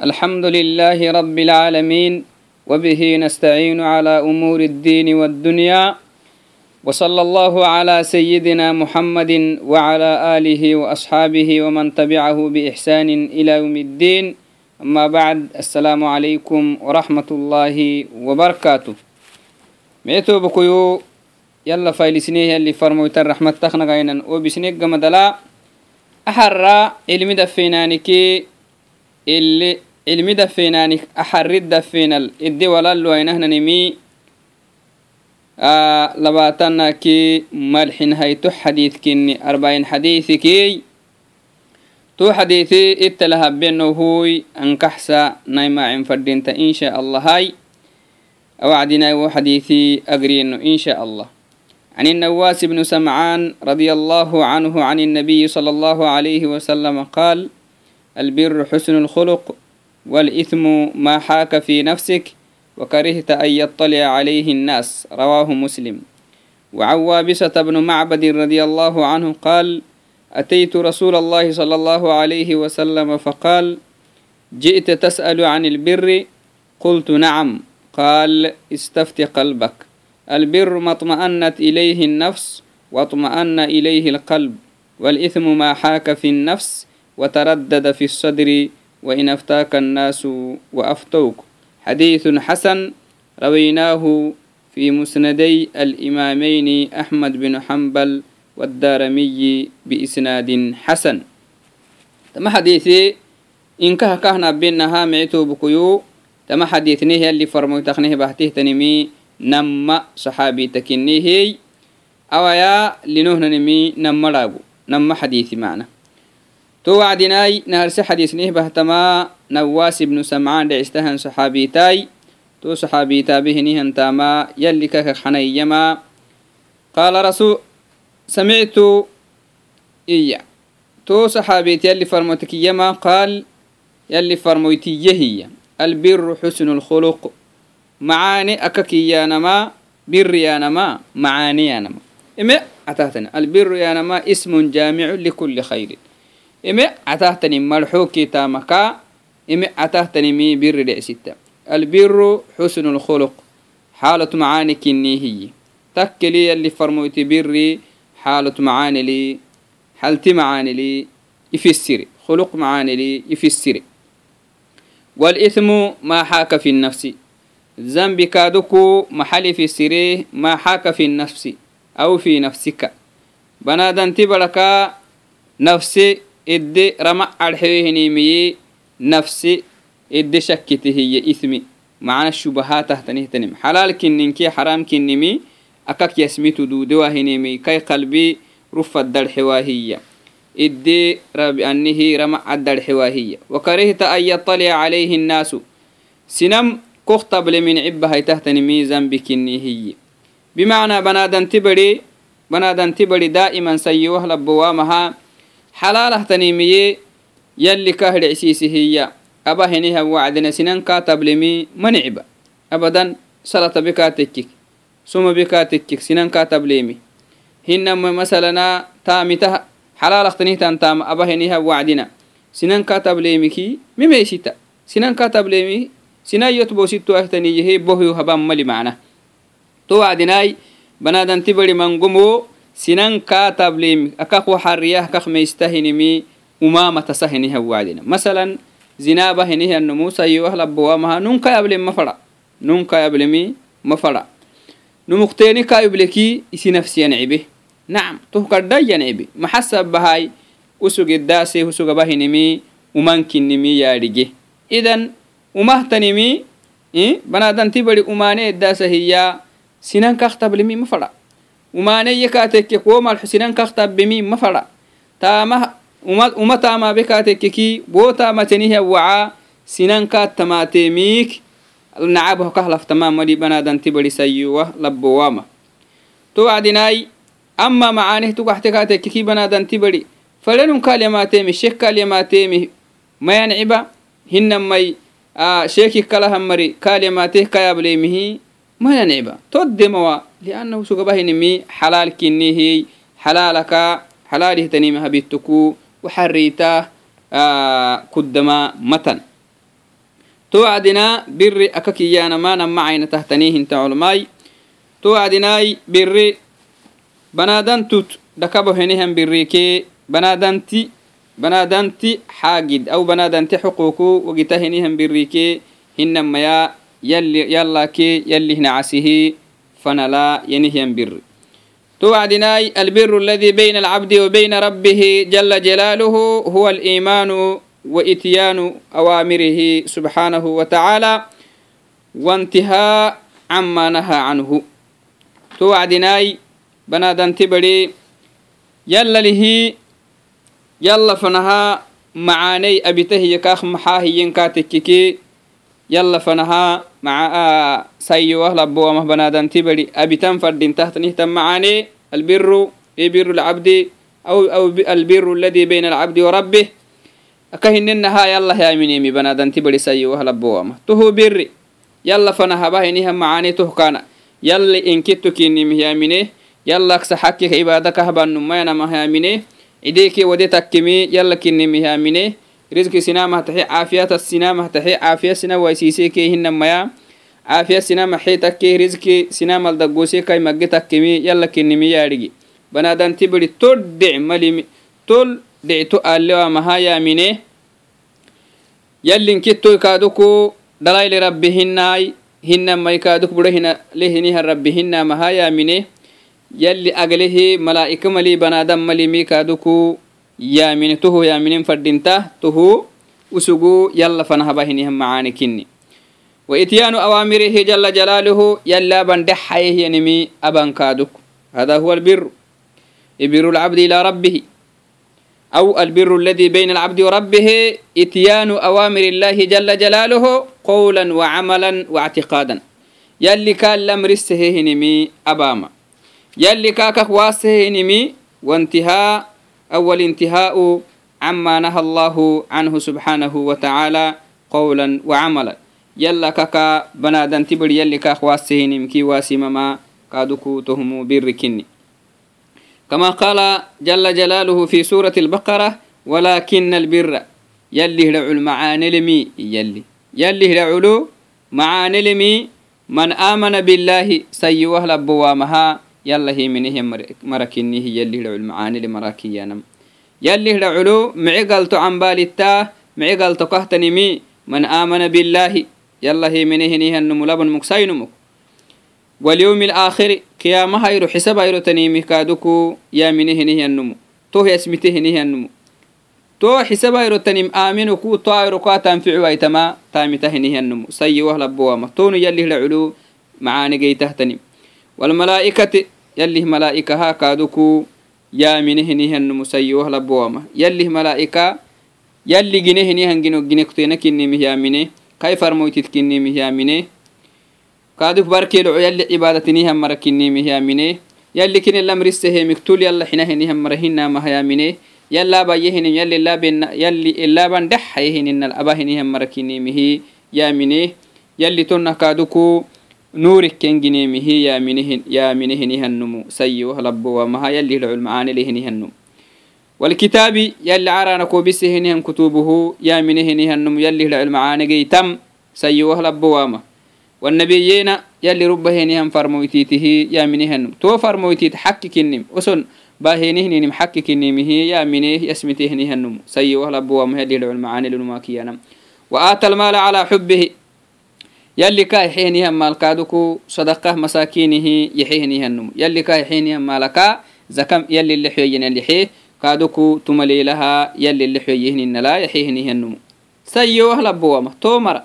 الحمد لله رب العالمين وبه نستعين على أمور الدين والدنيا وصلى الله على سيدنا محمد وعلى آله وأصحابه ومن تبعه بإحسان إلى يوم الدين. أما بعد السلام عليكم ورحمة الله وبركاته. ميتو بكيو يلا فايلسنيه اللي فرموت الرحمة تخنا غينا وبسنيك مدلا أحرى علمي دفينانكي اللي علمي دفينانك أحرد دفينال إدي ولا اللو أينهنا نمي آه لباتنا كي ملحن هيتو حديث كني أربعين حديث كي تو حديثي اتلها بينه هوي أنكحسا نايما عن فردينتا إن شاء الله هاي أوعدنا وحديثي أقرينه إن شاء الله عن النواس بن سمعان رضي الله عنه عن النبي صلى الله عليه وسلم قال البر حسن الخلق والإثم ما حاك في نفسك وكرهت أن يطلع عليه الناس. رواه مسلم. وعن وابسة بن معبد رضي الله عنه قال أتيت رسول الله صلى الله عليه وسلم فقال جئت تسأل عن البر؟ قلت نعم. قال استفت قلبك. البر ما اطمأنت إليه النفس واطمأن إليه القلب. والإثم ما حاك في النفس وتردد في الصدر وإن أفتاك الناس وأفتوك. حديث حسن رويناه في مسندي الإمامين أحمد بن حنبل والدارمي بإسناد حسن. تم حديثي إن كه كهنا بينها معتو بكيو. تم حديثني هي اللي فرمو تخنيه بحته تنمي نما صحابي تكني هي أويا لنهنا نمي نما راغو نما حديثي معنا. تو وعدناي نهرس حديث نيه بهتما نواس بن سمعان دعستهن صحابي تاي تو صحابي تابه نيهن تاما يلي كك حنيما قال رسول سمعت إيا تو صحابي يلي فرموتك يما قال يلي فرموتي هي البر حسن الخلق معاني أكك يا نما بر يا نما معاني يا نما إما أتاتنا البر يا نما اسم جامع لكل خير ime catahtani malxuki tamaka ime catahtanimi biri dhecsitta albiru xusnu lkhuluq xaalatu macaani kinii hiyi. Takkeli yalli farmoyti biri xaalatu macaanili halti macaanili ifisiri khuluq macaanili ifisiri walitmu maa xaaka fi nnafsi zambi kaaduku maxali fisire maa xaaka fi nnafsi aw fi nafsika. Banaadanti baraka nafse ede rama adxehinimiye nafse ede shakkitehiye ismi. Macna shubahaatahtanihtanim xalaal kininki xaraam kinimi akak yasmitu duudewahinimi kai qalbi rufaddarxewaahiya ede anihi rama addarxewaahiya wakarihta an yatalica calayhi nnaasu. Sinam koktable min cibahaitahtanimi zambi kinihiye bimacnaa banaadanti bari banaadanti bari daa'iman sayiwah labbowaamahaa xalaalah tanimiyee yalli ka hidhicsiisihiya aba heniha wacdina sinankaa tablimii manicba abadan salata bikaa tekkik. Suma bikaa tekkik sinankaa tablimi. Hinama masalanaa taamitah xalaalah tanihtan taama aba heniha wacdina. Sinankaa tablemiki mimeysita sinankaa tablemi sinayot boosittu ahtaniyahe bohyu haban mali macna. To wacdinaay banaadanti bari mangomoo sinan ka tabliim akak waxariyah kak meistahinimi umamatasahinihia wacdina masalan zinaba hinihianno musayiwah labowamaha nunka yablem mafara. Nunka yablemi mafara. Numuqteeni ka ibleki isinafsiyan cibe nacam tuhkadhayan cibe maxasabahay usugidaase usugabahinimi umankinimi yaadhige idan umahtanimi eh, banadanti bari umaane edaasa hiya sinan kak tablimi mafara umane yekatekke kuwomalxu sinan kaktabbimi ma fada taama uma taamabe katekkeki bo taamateniha waca sinan kattamatemik nacaboh kahlaftamaa madi banadanti bari sayuwa labbowama to wacdinai ama macaaneh tugaxte katekkeki banadanti bari falenun kaalyamatemi shek kaalyamatemi mayanciba hinamai sheeki kalahan mari kaaliyamateh kayablemihi mananeba tod demawa liannahu sugabahinimi xalaal kinnihi xalaalaka xalaalihtanima habittuku waxariita kuddama matan towacdinaa biri aka kiyaanamaana macayna tahtaniihinta culmaay towacdinaay biri banaadantut dhakabohenihan birikee banaadanti banaadanti xaagid aw banaadanti xuquuku wagitahenihan birikee hinamayaa وقته هنهم بريكي هنما يا يلي يلا كي يلي هنا عسيه فنلا ينهيم بر توعدناي البر الذي بين العبد وبين ربه جل جلاله هو الإيمان وإتيان أوامره سبحانه وتعالى وانتهاء عما نهى عنه توعدناي بنادن تبري يلا له يلا فنها معاني أبته يكاخ محاهي ينكاتككي yalla fanaha maca sayowah labbowamah banadanti badi abitan fadin tahtnihtan macane albiru ibiru lcabdi aw albiru aladi baina alcabdi warabbih akahininaha yalla yaminemi banadanti badi sayowah labbowamah tuhu biri yalla fanahabahinihan macane tohkana yalli inkittukinimih yamine yalla aksaxakkika ibadakah bannumayanamah yamine ideke wade takkimi yalla kinimih yamine rizki sinamah taxe caafiyata sinamah taxe caafiya sina waisiiseke hinamaya caafiya sinamaxe takke rizki sinamal daggose kai magge takkimi yalla kinimi yaadhigi banadanti bari toddic malimi tol dhicto alewamaha yamine yallin kittoy kaaduku dhalayle rabbi hinnaay hinamai kaaduk buro lehinihan rabbi hinamaha yamine yalli aglehi malaa'ika mali banaadam malimi kaaduku tuhu yaminen fadinta tuhu usugu yalla fanahaba hinihan macaani kinni وإتيان أوامره جل جلاله يلا بندح ينمي أبان كادك. هذا هو البر. يبر العبد إلى ربه. أو البر الذي بين العبد وربه. إتيان أوامر الله جل جلاله قولا وعملا واعتقادا. يلي كان لمرسه نمي أباما. يلي كاكك واسه نمي وانتهاء أول انتهاء عما نهى الله عنه سبحانه وتعالى قولا وعملا يلا كاكا بنادن تبر يلي كاك واسه نمكي واسمما كادوكو تهمو بركني كما قال جل جلاله في سورة البقرة ولكن البر يلي هدعو المعاني لمي يلي يلي هدعو معاني لمي من آمن بالله سيوه لبوامها يلا هي منه مركني هي يلي هدعو المعاني لمراكي ينم يلي هدعو معقلت عن بالتا معقلت كهتنمي من آمن بالله يلا هي منه نيه النمو لبن مكسينمك واليوم الآخر قيامة هيرو حساب هيرو تنيمي كادوكو يا منه نيه النمو تو اسمته نيه النمو تو حساب هيرو تنيم آمنو كو تو هيرو كا تنفع ويتما تامته نيه النمو سي وهلا بوامة تونو يلي العلو معاني جيته تنيم والملائكة يلي ملائكة هاكادوكو يا منهنهن مسيوه لبوما يلي ملائكة يلي جنهنهن جنو جنكتين كنمه يا منه كيف رموتت كنمه يا منه كادوك باركي لعو يلي عبادتنهن مر كنمه يا منه يلي كن الأمر السهي مكتول يلا حينهنهن مرهن ما يا منه يلا بايهن يلي لا بين يلي إلا بندح يهن إن الأباهنهن مر كنمه يا منه يلي تنه كادوكو نورك كن جني مهي يا منه يا منه نهنمو سيو هلبو وما يلي العلم معاني له نهنمو والكتاب يلي عرانا كوبسه نهن كتبه يا منه نهنمو يلي العلم معاني جيتم سيو هلبو وما والنبيين يلي ربهنهم فرمويتيته يا منهن تو فرمويتيت حككنم أسن باهنهن محككنم هي يا منه يسمتهنهن سي وهلا بوا مهدي المعاني لنماكيانم وآتى المال على حبه yali kaixenihan maalkaaduku sadaqah masaakinihi yexehenihanum yali kaixenihan maalaka zaka yali lexyoyinalixe kaaduku tumalilaha yali lexyoyihninala yaxehenihanumu sayoah labowama tomara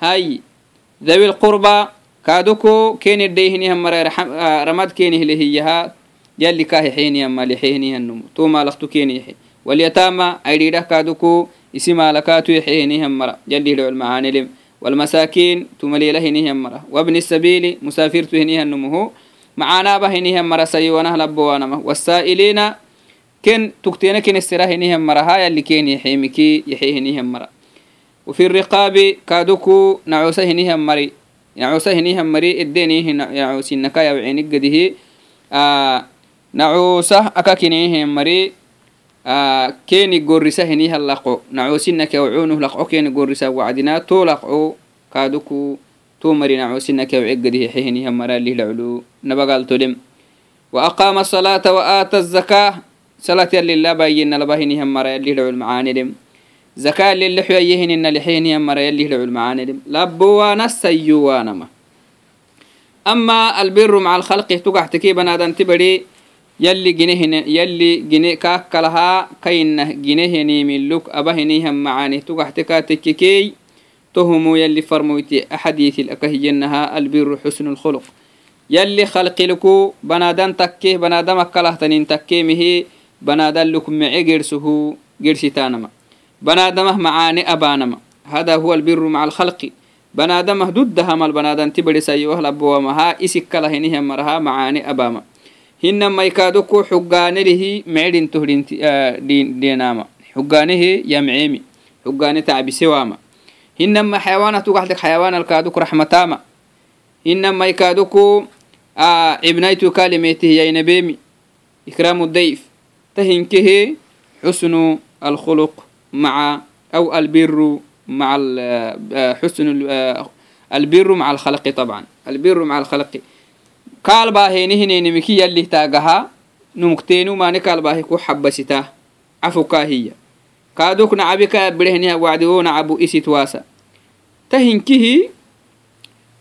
hay dhawi lqurba kaaduku kenidheyhinihan mara ramad kenihilehiyaha yali kaixenihan malexehenihanumu tomalaktu keniyaxe walyatama aidhiidhah kaaduku isi maalakaatu yaxehenihan mara yali hidhoclmacaanilem حيني أما لحيني النم تو ما لختو كين يحي واليتامى أيديده كادوكو اسم لكاتو يحيني هم مرة يلي لو المعاني لم والمساكين تملي لهني هم مرة وابن السبيل مسافر تهني النمه معانا بهني هم مرة سيوانا لبوانا والسائلين كن تكتينا كن السراهني هم مرة هاي اللي كين يحيمكي يحيهني هم مرة وفي الرقاب كادوكو نعوسه نهم مري نعوسه نهم مري الديني نعوسي نكايا وعينك قده آه نعوسه أكاكينيهم مري كيني قرسة هنيها اللقو نعوسنك وعونه لقو كيني قرسة وعدنا تو لقو كادوكو تو مري نعوسنك وعقده حينيها مرا اللي لعلو نبقال تلم وأقام الصلاة وآتى الزكاة صلاة اللي لا باين لبهنيها مرا اللي لعل معاني لم زكاة اللي حييهن إن لحينيها مرا اللي لعل معاني لم لبوانا سيوانا ما أما البر مع الخلق تقعتكي بنادن تبري yalli gine kaakkalahaa kainah ginehenimiluk abahinihan macanih tugaxte kaatekekey tohumu yalli farmoyti axadiitil akahiyenaha albiru xusnu lkhuluq yalli khalqilku banaadan takke banaadama kalahtanin takkeemihi banaadan lukmece gersuhu gersitaanama. Banaadamah macaane abaanama. Hada huwa albiru maca alkhalqi. Banaadamah duddahamal banaadanti beresayowahlaboamahaa isikkalahinihyan marahaa macaane abaama بنادمه ضدها ما البنادن تبري سيوه لبوامها إسك لهنهم مرها معاني أباما hinama ikaadoko xugaanelihi mecedin tohdin deenama xuganehe yamceemi xugane tacbisewaama hinama xayawaana tugaxdek xayawaan alkaadok raxmatama hinama ikaadoko cibnaytu kalimetehe yaynabeemi ikraamu dayf tahinkehe xusnu alkhuluq maca أو البر مع حسن البر مع الخلق طبعا البر مع الخلق kaalbaaheenihinenimiki yalih taagaha numukteenu maane kaalbaahi ku xabasita cafukahiya kaaduk nacabika birehniha wacdiwo nacabu isitwaasa ta hinkihi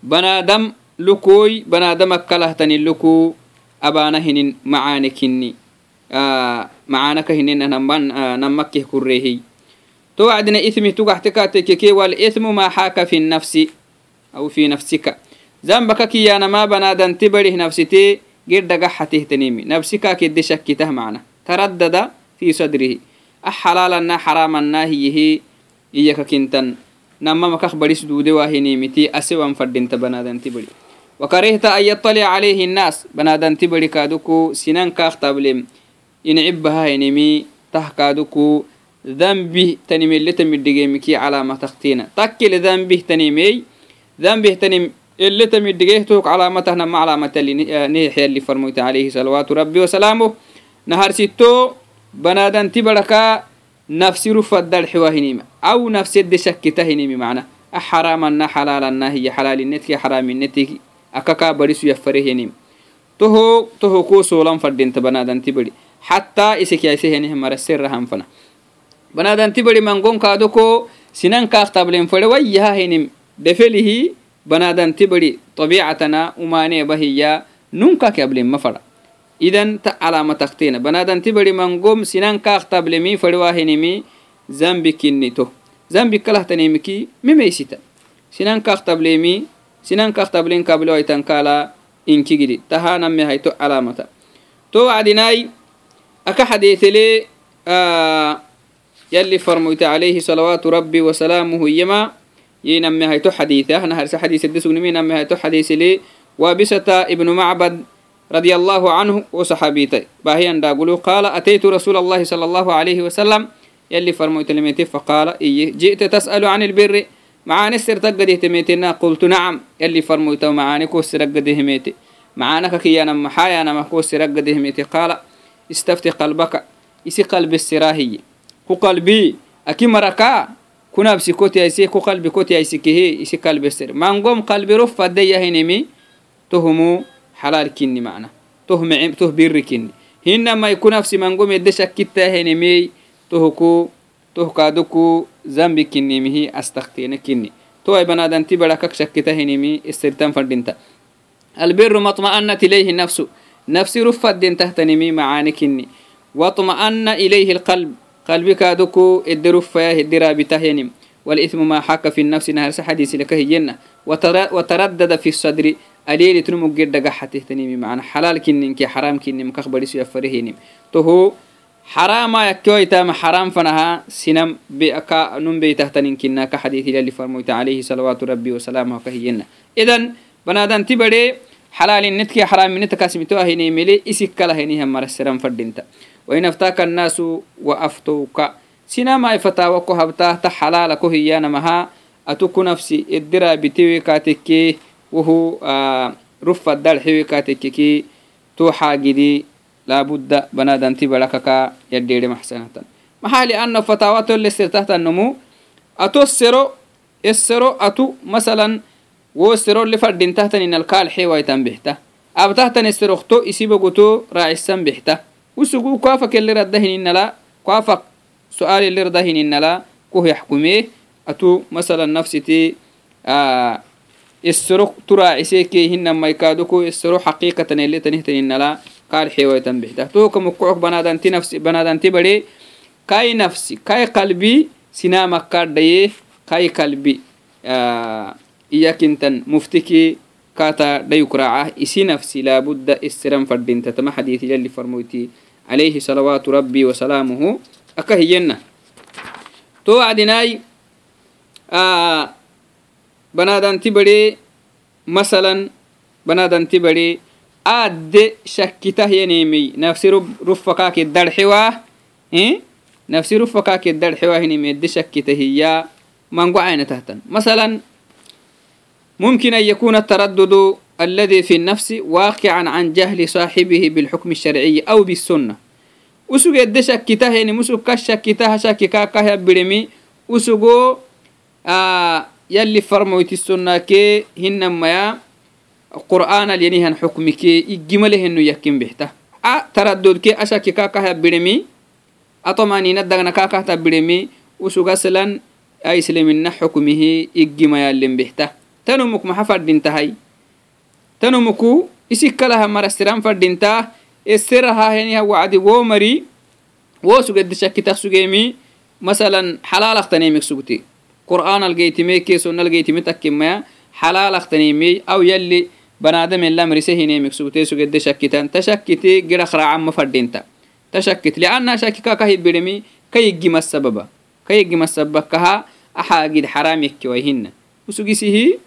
banaadam lukoy banaadam akkalahtani luku abaana hinin macaane kinni. Macaanaka hinin namakkih kureehiy to wacdina ithmi tugaxtekaatekeke wal ithmu maa xaaka fi nafsi aw fi nafsika zambaka kiyaanamaa banaadanti barih nafsitee geddhagaxatihtanimi nafsikakedde shakkitah macna fi sadrihi. Ah Ahalaalanna xaraamanna hiyihi iyaka kintan nama makah baris duude waahinimiti asewan fadhinta banaadanti bari wakarihta an yattalica calayhi nnaas banadanti bari kaaduku sinan kaah tablem inicibahahinimi tah kaaduku dambih tanimeletamidhigeemiki calaama taktiina dambih tanimey dambih tanim اللي تمدقيه توك علامته نما علامة اللي نيحيا اللي فرموت عليه صلوات ربي وسلامه نهار ستو بنادن تبركا نفسي رفض الحواهنيمة أو نفسي الدي شكتهنيمي معنا أحراما حلالا هي حلال النتك حرام النتك أكاكا بريسو يفرهنيم تهو تهو كو سولان فردين تبنادن تبري حتى إسك يسيهنهم مرسر هنفنا بنادن تبري منقون كادوكو سنان كاختابلين فلويها هنم دفله banadanti bari طabiicatana umaaneba hiya nunkak yablema fada idan ta calama taktena banadanti bari mangom sinan kaak tablemi fariwahinimi zambi kinnito zambi kalahtanemiki mimeysita sinan kaak tablemi sinan kaak tablen kablewaitan kala inkigidi tahaname hayto calamata to wacdinai aka xadeetele yalli farmoyte alayhi salawaatu rabbi wasalaamuhu yema ينمي هيتو حديثة نهر حديث الدسون مين نمي هيتو حديث لي وبسة ابن معبد رضي الله عنه وصحابيته باهي أن قال أتيت رسول الله صلى الله عليه وسلم يلي فرميت لميتي فقال إيه جئت تسأل عن البر معاني السر تقدي تميتنا قلت نعم يلي فرميت معاني كوسر قديه ميتي معانك كي أنا محايا أنا ما كوسر قديه ميتي قال استفتي قلبك إسي قلب السراهي قلبي أكي مركا كنا بسكوتي أيسي كو قلبي كوتي أيسي كهي إسي قلبي سر. ما نقوم قلبي رفع دي هنمي تهمو حلال كني معنا. تهم عم ته بير كني ما يكون نفسي ما نقوم يدش كتا هنمي تهكو تهكادوكو ذنبي كني مهي أستختين كني تو أي بنادن تبركك شكتا هنمي استرتم فردنتا البر مطمئنة إليه النفس. نفسي رفع دين تهتنمي معاني كني واطمأن إليه القلب. قلبك دكو الدرفة الدرابته ينم والإثم ما حك في النفس نهر حديث لك هينا وتردد في الصدر أليل تنمو قد قحته تنمي معنا حلال كنن كي حرام كنن مكخبر سيفره ينم تهو حرام يكوي تام حرام فنها سنم بأكا نم بيتهتنين كنا كحديث اللي فرموت عليه صلوات ربي وسلامه كهينا إذن بنادن تبري حلال xalaalinedkii xaraaminetakaasmito ahinimele isikkalahainihan marasiran fadhinta wainaftaaka annaasu wa aftowka sinamai fataawa ko habtaahta xalaala ko atu ku nafsi eddiraa bitiwikaatekke wuhu rufaddal xiwikaatekkeki tuuxaagidi laabudda banaadanti barakaka yadheere maxsanatan maxaa lianna fataawa tolle sirtahtannomu atosero esero atu masalan wo sero li fadhintahtan alkaal xewaitan bixta abtahtan eserokto isibogoto raacisan bixta usugu kwafa kelirada hininala kwafa su'aal lirda hininala kuh yaxkumee atu masalan nafsiti esero turaaciseke hinamaikaadoko esero xaqiiqatan eletanihtaninala kaal bixta nafsi banadanti bare kai nafsi kai qalbi sinamakkaadhaye kai kalbi iyakintan muftiki kata dayukraaca isi nafsi laabudda isiran fadhintatama xadiisi jali farmoyti عليه صلوات ربي وسلامه أكهينا تو عدناي آه بنادان تبري مثلا بنادان تبري آد شكته ينيمي نفسي رفقاك الدرحوا إيه؟ نفسي رفقاك الدرحوا ينيمي دي شكته هي من قعين تهتن مثلا ممكن أن يكون التردد الذي في النفس واقعا عن جهل صاحبه بالحكم الشرعي أو بالسنة وسوق يد شكته يعني مسوق كشكته شككا كه برمي وسوقو آه يلي فرمويت السنة كي هنما يا قرآن الينيهن حكمك إجمله إنه يكين بحته أ تردد كي أشككا كه برمي أطماني ندغنا كاكا تبرمي وسوق سلان أي سلمنا حكمه إجما يلي بحته tanumuk maxa fadhintahay. Tanumuku isikkalaha marasiran fadhintaa eserahaaheniha wacdi wo mari wo sugedde shakkitah sugeemi masalan xalaalaqtaneemik sugti qur'aanalgeytime keesonnalgeytime takkimaya xalaalaqtaneemi aw yalli banaadamen lamrise hineemik sugtee sugedde shakkitan tashakkitee gidhaq raacama fadhinta. Tashakkit liannaha shakkika ka hibbidhemi ka yiggimasababa ka yiggimasabakaha axaagid xaraamikkiwayhinna usugisihi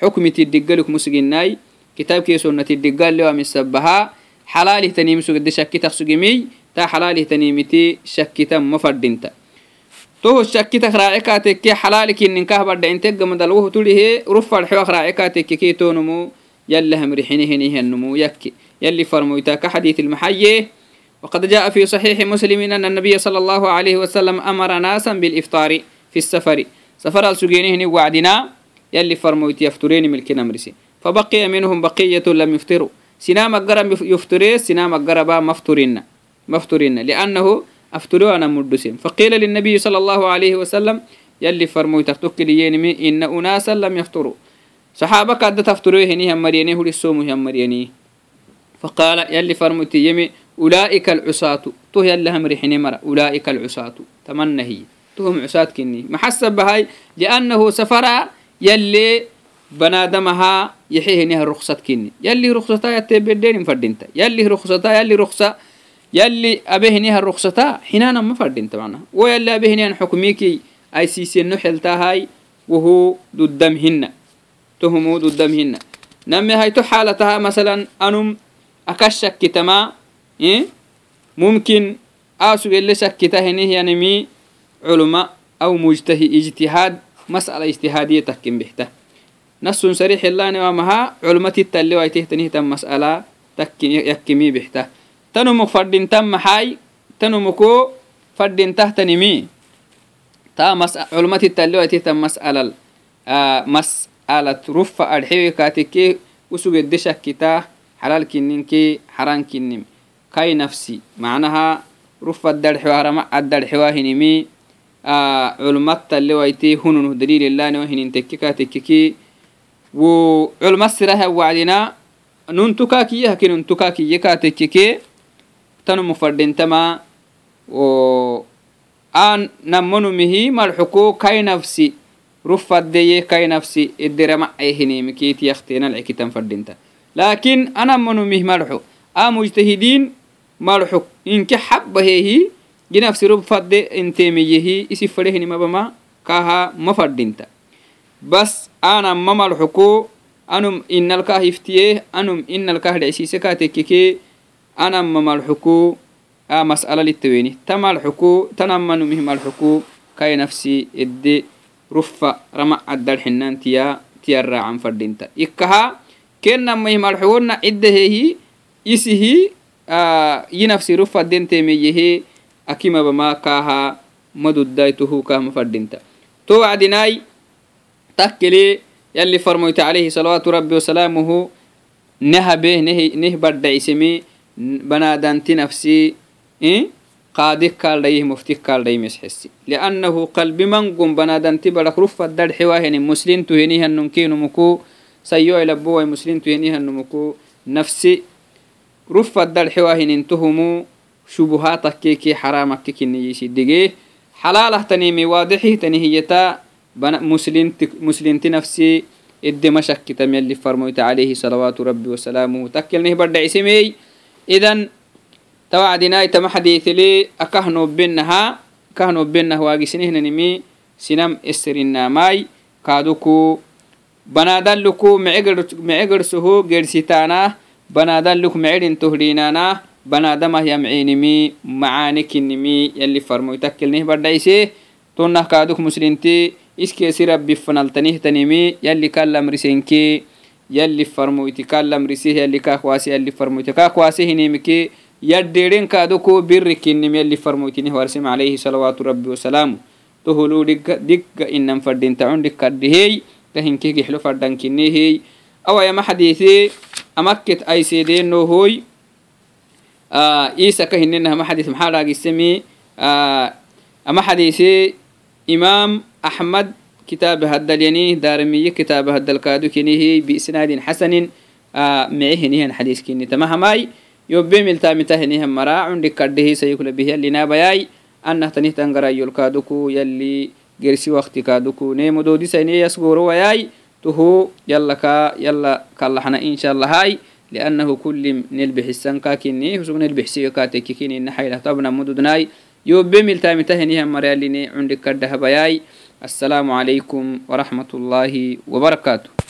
xaraam yakkiwai hinna usugisihi xukmiti diggaluk musginai kitaabkii sunnati diggaalewa misabaha xalaalih taniimi sugede shakkitak sugimiy ta xalaalih taniimiti shakkitan ma fadhinta toho shakkitak raace kaatekke xalaalikinninkah badha integamadalwohu tulihe rufadxewak raace kaatekke keetonumu yalla hamrixinihinihannumu yakki يلي فرمويتا كحديث المحيي وقد جاء في صحيح مسلم أن النبي صلى الله عليه وسلم أمر ناسا بالإفطار في السفر سفر السجينه وعدنا يلي فرمويت يفترين ملك نمرسي فبقي منهم بقية لم يفطروا سنام الجرب يفطري سنام الجرب مفطرين مفطرين لأنه أفطروا أنا مدسين فقيل للنبي صلى الله عليه وسلم يلي فرمويت تكليين إن أناسا لم يفطروا صحابة قد تفطروا هني هم مريني هو الصوم هم مريني فقال يلي فرمويت يمي أولئك العصاة تو يلي هم ريحني مرة أولئك العصاة تمنى هي تهم عصاة كني محسب بهاي لأنه سفر yallee banaadamahaa yaxeheniha ruksad kinni yallih ruksata yateebedenin fadhinta yallih ruksata yalli ruksa yalli abeheniha ruksata xinaanama fadhinta macnaha wo yalli abehenihan xukmiikii ay siisenno xeltaahay wuhu duddamhinna tuhumuu duddamhinna name hayto xaalataha masalan anum aka shakkitamaa mumkin aasug shakkita henihyanimi culuma aw mujtahi ijtihaad mas'ala ijtihaadiye takkin bixta nasun sarix ilaanewamaha culmatittallewaitehtanihitan mas'ala yakkimii bixta tanumuk fadhintan maxay tanumuko fadhintahtanimi taa culmatittallewaitehtan mas'alal mas'alat rufa adxewe kaatikke usugedde shakkitaa xalal kinninkee xaran kinnim kai nafsi macnaha rufa addarxewa harama addarxewa hinimi culmattalewayti hununu dalililano hininteke tekeki wo culma siraha wacdina nuntuka kiye hakin untuka kiye ka tekeke tanumu fadhintama an namonumihi marxuko kai nafsi rufaddeye kai nafsi ideramacehinimikiti yaktenalcikitan fadhinta laakiin anamonumih marxo a mujtahidiin marxo inke xabbaheehi jinafsirob fadde enteemeyehi isi fadehenimabama kaha ma fadhinta bas aanam mamalxoko anum innalkah iftiyeh anum innalkah dhecsiise kaa tekkekee anam mamalxoko a mas'ala littaweeni tamalxoko tanammanumihmalxoko kay nafsi edde rufa rama addalxinan tiya tiyaraacan fadhinta ikkaha kennammaihmalxowonna ciddeheehi isihi yinafsi rufadenteemeyehe akimabama kaha madudaituhu kahma fadhinta to wacdinaai takkele yalli farmoyta alayhi salawaatu rabbi wasalaamuhu nahabeh neh badhaisemi banadanti nafsi qaadik kaaldhayih muftik kaaldhayi mesxesi liannahu qalbi mangum banadanti badak rufaddad xewaheni muslintu henihanunkinumuku sayo ilabuwai henihanumuku nafsi rufaddad shubuhaatakkeke xaraamakke kiniyisidigee xalaalahtanimi waadixihtanihiyata muslinti nafsi edema shakkitam farmoyta alayhi salawaatu rabbi wasalaamuhu takkelnih badhacisemey idan tawacdinai tama xadiitili akahnobenaha akahnobenah waagisnehninimi sinam eserinnaamaai kaaduku banaadalluku mecegersoho geersitaanaah banaadalluk mecedhin بنادمه معانك النمي يلي فرمو يتكلنه بردايسي تونا كادوك مسلنتي مسلمتي اسكيسي ربي تنيه تنمي يلي كلم رسينكي يلي فرمو يتكلم رسيه يلي كاكواسي يلي فرمو يتكاكواسي هنمكي يديرين كادوكو النمي يلي فرمو يتنه ورسم عليه صلوات ربي وسلامه. تهلو دك دك إنم فردين تعون دك كدهي تهنكي حلو فردن كنهي أو يا محديثي أمكت أي سيدين هوي. isaka hinina ama xadiis maxaa dhaagisemi ama xadiisi imaam axmed kitaaba haddalyaniih daarmiye kitaaba haddalkaadukinihi biisnaadin xasanin mece hinihan xadiiskini tamahamai yobe miltamita hinihan mara cundi kadhehi sayukla bih yallinabayai annah tanih tangarayolkaaduku yalli gersi wakti kaaduku neemodoodisayne yasgoorowayai tuhu yallaka yalla kallaxna insha allahai لأنه كل نلبح السنكا كني وسوق نلبح سيكا تكيكيني نحيلة طبنا مدودناي يوبمل تامتهني هم مرياليني عندك كردها بياي. السلام عليكم ورحمة الله وبركاته.